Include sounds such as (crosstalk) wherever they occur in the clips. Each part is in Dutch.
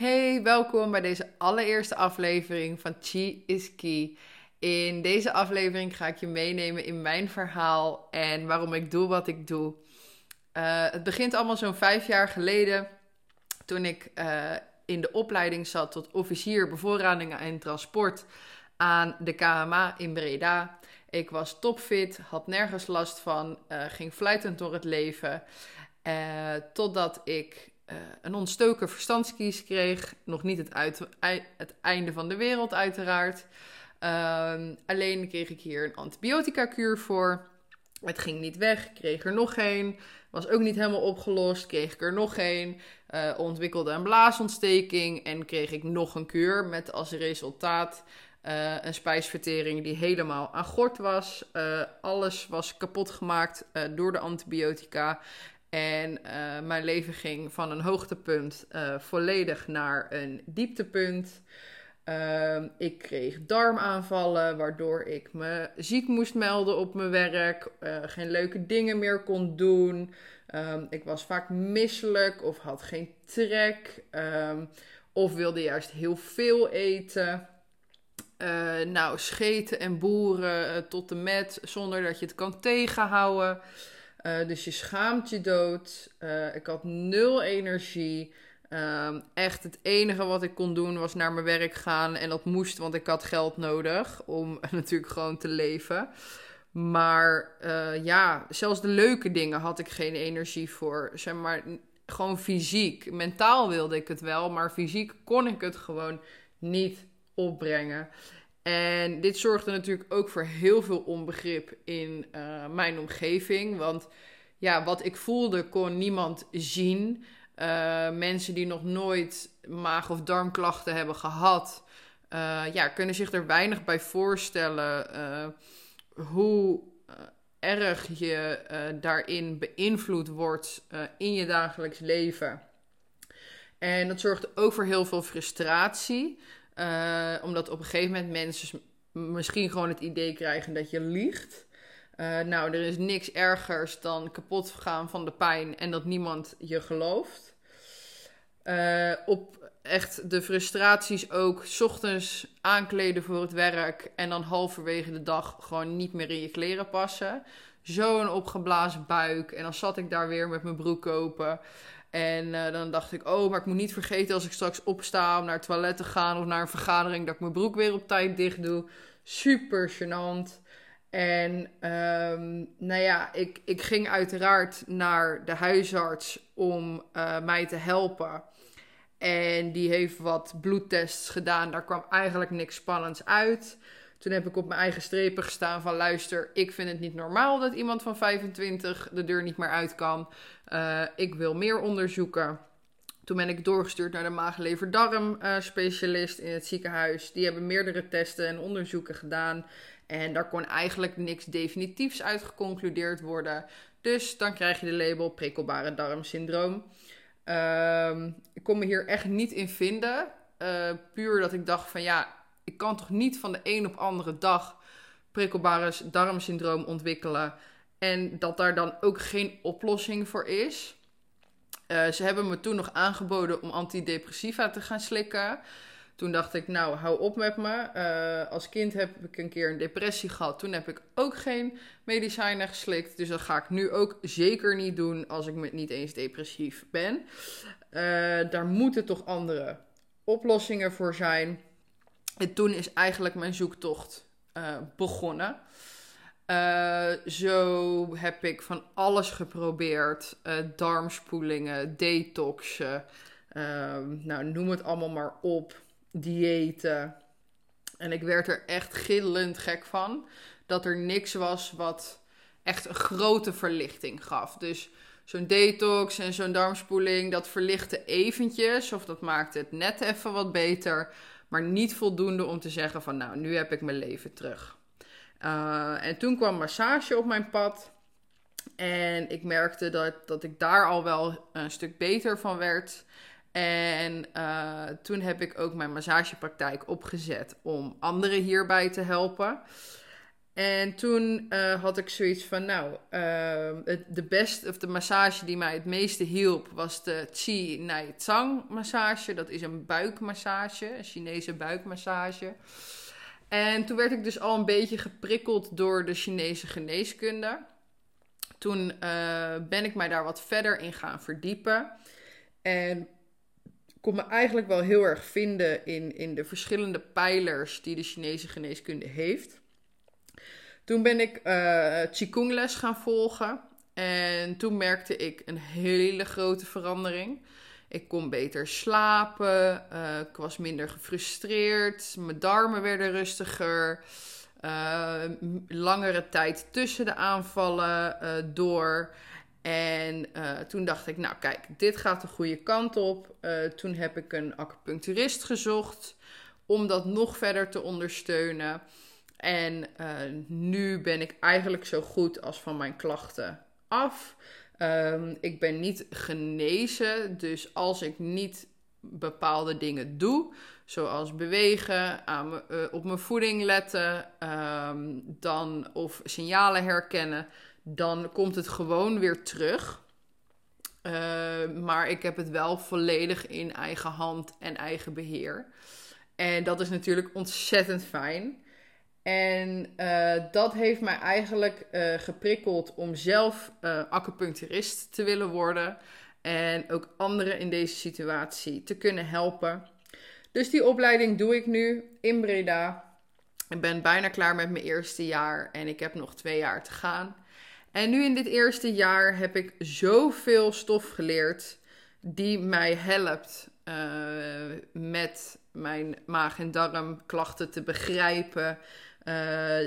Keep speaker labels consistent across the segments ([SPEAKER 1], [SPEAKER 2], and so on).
[SPEAKER 1] Hey, welkom bij deze allereerste aflevering van Chi is Key. In deze aflevering ga ik je meenemen in mijn verhaal en waarom ik doe wat ik doe. Uh, het begint allemaal zo'n vijf jaar geleden, toen ik uh, in de opleiding zat tot officier bevoorradingen en transport aan de KMA in Breda. Ik was topfit, had nergens last van, uh, ging fluitend door het leven. totdat ik uh, een ontstoken verstandskies kreeg. Nog niet het, uit, het einde van de wereld, uiteraard. Uh, alleen kreeg ik hier een antibiotica-kuur voor. Het ging niet weg, kreeg er nog een. Was ook niet helemaal opgelost, kreeg ik er nog een. Uh, ontwikkelde een blaasontsteking en kreeg ik nog een kuur met als resultaat uh, een spijsvertering die helemaal aan gort was. Alles was kapot gemaakt door de antibiotica. En uh, mijn leven ging van een hoogtepunt uh, volledig naar een dieptepunt. Uh, ik kreeg darmaanvallen, waardoor ik me ziek moest melden op mijn werk. Uh, geen leuke dingen meer kon doen. Um, ik was vaak misselijk of had geen trek. Um, of wilde juist heel veel eten. Nou, scheten en boeren tot de met zonder dat je het kan tegenhouden. Uh, dus je schaamt je dood. Uh, ik had nul energie. Um, echt het enige wat ik kon doen was naar mijn werk gaan. En dat moest, want ik had geld nodig om (laughs) natuurlijk gewoon te leven. Maar uh, ja, zelfs de leuke dingen had ik geen energie voor. Zeg maar, gewoon fysiek. Mentaal wilde ik het wel, maar fysiek kon ik het gewoon niet opbrengen. En dit zorgde natuurlijk ook voor heel veel onbegrip in uh, mijn omgeving. Want ja, wat ik voelde kon niemand zien. Uh, mensen die nog nooit maag- of darmklachten hebben gehad, uh, ja, kunnen zich er weinig bij voorstellen hoe erg je daarin beïnvloed wordt in je dagelijks leven. En dat zorgde ook voor heel veel frustratie. Uh, omdat op een gegeven moment mensen misschien gewoon het idee krijgen dat je liegt. Uh, nou, er is niks ergers dan kapot gaan van de pijn en dat niemand je gelooft. Uh, op echt de frustraties ook, ochtends aankleden voor het werk en dan halverwege de dag gewoon niet meer in je kleren passen. Zo'n opgeblazen buik en dan zat ik daar weer met mijn broek open. En uh, dan dacht ik, oh, maar ik moet niet vergeten als ik straks opsta om naar het toilet te gaan of naar een vergadering, dat ik mijn broek weer op tijd dicht doe. Super gênant. En um, nou ja, ik, ik ging uiteraard naar de huisarts om uh, mij te helpen. En die heeft wat bloedtests gedaan. Daar kwam eigenlijk niks spannends uit. Toen heb ik op mijn eigen strepen gestaan van luister, ik vind het niet normaal dat iemand van 25 de deur niet meer uit kan. Uh, ik wil meer onderzoeken. Toen ben ik doorgestuurd naar de maag-lever-darm uh, specialist in het ziekenhuis. Die hebben meerdere testen en onderzoeken gedaan. En daar kon eigenlijk niks definitiefs uit geconcludeerd worden. Dus dan krijg je de label prikkelbare darmsyndroom. Uh, ik kon me hier echt niet in vinden. Uh, puur dat ik dacht van ja, ik kan toch niet van de een op andere dag prikkelbare darmsyndroom ontwikkelen. En dat daar dan ook geen oplossing voor is. Uh, ze hebben me toen nog aangeboden om antidepressiva te gaan slikken. Toen dacht ik, nou, hou op met me. Uh, als kind heb ik een keer een depressie gehad. Toen heb ik ook geen medicijnen geslikt. Dus dat ga ik nu ook zeker niet doen als ik niet eens depressief ben. Uh, daar moeten toch andere oplossingen voor zijn. En toen is eigenlijk mijn zoektocht begonnen. Uh, zo heb ik van alles geprobeerd. Uh, darmspoelingen, detoxen. nou, noem het allemaal maar op. Diëten. En ik werd er echt gillend gek van. Dat er niks was wat echt een grote verlichting gaf. Dus zo'n detox en zo'n darmspoeling, dat verlichtte eventjes. Of dat maakte het net even wat beter maar niet voldoende om te zeggen van nou, nu heb ik mijn leven terug. Uh, en toen kwam massage op mijn pad. En ik merkte dat, dat ik daar al wel een stuk beter van werd. En uh, toen heb ik ook mijn massagepraktijk opgezet om anderen hierbij te helpen. En toen uh, had ik zoiets van, nou, uh, de beste of de massage die mij het meeste hielp was de Qi Nai Tsang massage. Dat is een buikmassage, een Chinese buikmassage. En toen werd ik dus al een beetje geprikkeld door de Chinese geneeskunde. Toen uh, ben ik mij daar wat verder in gaan verdiepen. En kon me eigenlijk wel heel erg vinden in, in de verschillende pijlers die de Chinese geneeskunde heeft. Toen ben ik uh, Qigong les gaan volgen. En toen merkte ik een hele grote verandering. Ik kon beter slapen. Uh, ik was minder gefrustreerd. Mijn darmen werden rustiger. Uh, langere tijd tussen de aanvallen door. En toen dacht ik, nou kijk, dit gaat de goede kant op. toen heb ik een acupuncturist gezocht om dat nog verder te ondersteunen. En nu ben ik eigenlijk zo goed als van mijn klachten af. Um, ik ben niet genezen, dus als ik niet bepaalde dingen doe, zoals bewegen, uh, op mijn voeding letten, um, dan, of signalen herkennen, dan komt het gewoon weer terug. Uh, maar ik heb het wel volledig in eigen hand en eigen beheer. En dat is natuurlijk ontzettend fijn. En uh, dat heeft mij eigenlijk uh, geprikkeld om zelf uh, acupuncturist te willen worden. En ook anderen in deze situatie te kunnen helpen. Dus die opleiding doe ik nu in Breda. Ik ben bijna klaar met mijn eerste jaar en ik heb nog twee jaar te gaan. En nu in dit eerste jaar heb ik zoveel stof geleerd die mij helpt met mijn maag- en darmklachten te begrijpen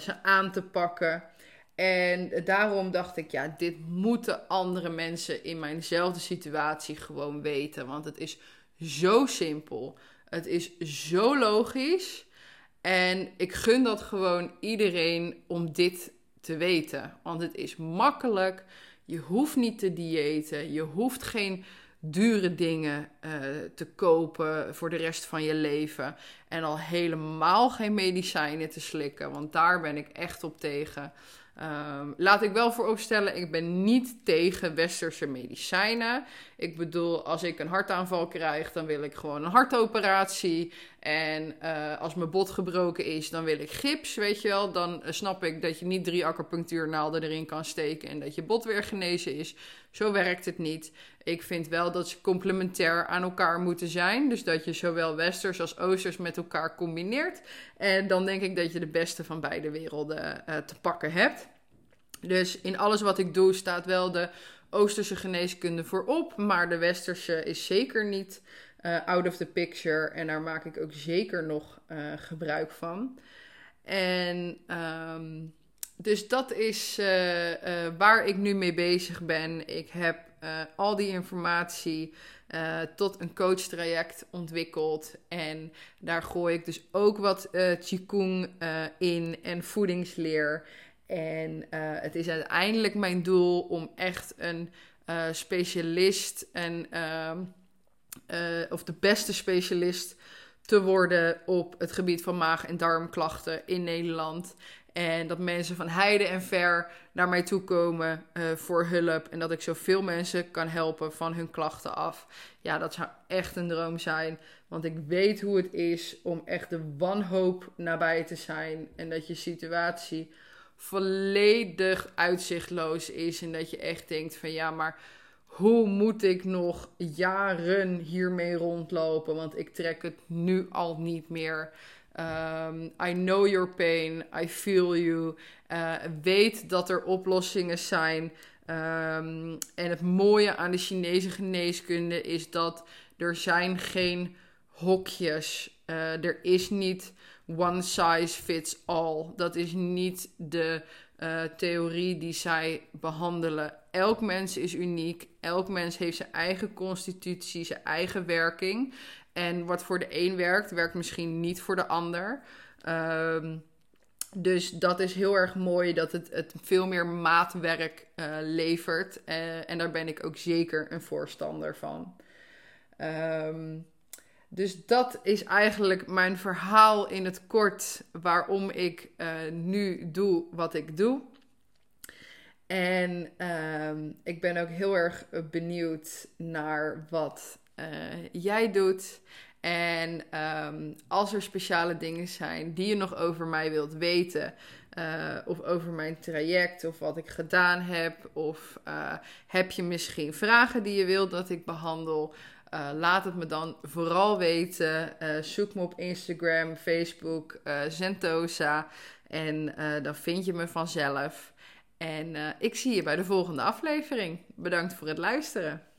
[SPEAKER 1] ze aan te pakken. En daarom dacht ik, ja, dit moeten andere mensen in mijnzelfde situatie gewoon weten. Want het is zo simpel. Het is zo logisch. En ik gun dat gewoon iedereen om dit te weten. Want het is makkelijk. Je hoeft niet te diëten. Je hoeft geen dure dingen uh, te kopen voor de rest van je leven. En al helemaal geen medicijnen te slikken, want daar ben ik echt op tegen. Um, laat ik wel vooropstellen, ik ben niet tegen westerse medicijnen. Ik bedoel, als ik een hartaanval krijg, dan wil ik gewoon een hartoperatie. En uh, als mijn bot gebroken is, dan wil ik gips, weet je wel. Dan uh, snap ik dat je niet drie acupunctuurnaalden erin kan steken en dat je bot weer genezen is. Zo werkt het niet. Ik vind wel dat ze complementair aan elkaar moeten zijn. Dus dat je zowel westers als oosters met elkaar combineert. En dan denk ik dat je de beste van beide werelden uh, te pakken hebt. Dus in alles wat ik doe staat wel de Oosterse geneeskunde voorop, maar de Westerse is zeker niet uh, out of the picture. En daar maak ik ook zeker nog uh, gebruik van. En um, dus dat is uh, waar ik nu mee bezig ben. Ik heb al die informatie tot een coachtraject ontwikkeld. En daar gooi ik dus ook wat Qigong in en voedingsleer. En het is uiteindelijk mijn doel om echt een specialist en, uh, of de beste specialist te worden op het gebied van maag- en darmklachten in Nederland. En dat mensen van heide en ver naar mij toe komen voor hulp. En dat ik zoveel mensen kan helpen van hun klachten af. Ja, dat zou echt een droom zijn. Want ik weet hoe het is om echt de wanhoop nabij te zijn. En dat je situatie volledig uitzichtloos is. En dat je echt denkt van ja, maar hoe moet ik nog jaren hiermee rondlopen? Want ik trek het nu al niet meer. Um, I know your pain. I feel you. Uh, weet dat er oplossingen zijn. Um, en het mooie aan de Chinese geneeskunde is dat er zijn geen hokjes. Uh, er is niet one size fits all. Dat is niet de uh, theorie die zij behandelen. Elk mens is uniek. Elk mens heeft zijn eigen constitutie, zijn eigen werking. En wat voor de een werkt, werkt misschien niet voor de ander. Um, dus dat is heel erg mooi dat het, het veel meer maatwerk uh, levert. Uh, en daar ben ik ook zeker een voorstander van. Um, Dus dat is eigenlijk mijn verhaal in het kort waarom ik uh, nu doe wat ik doe. En uh, ik ben ook heel erg benieuwd naar wat uh, jij doet. En um, als er speciale dingen zijn die je nog over mij wilt weten, uh, of over mijn traject, of wat ik gedaan heb, of uh, heb je misschien vragen die je wilt dat ik behandel, uh, laat het me dan vooral weten. zoek me op Instagram, Facebook, Zentosa en dan vind je me vanzelf. En ik zie je bij de volgende aflevering. Bedankt voor het luisteren.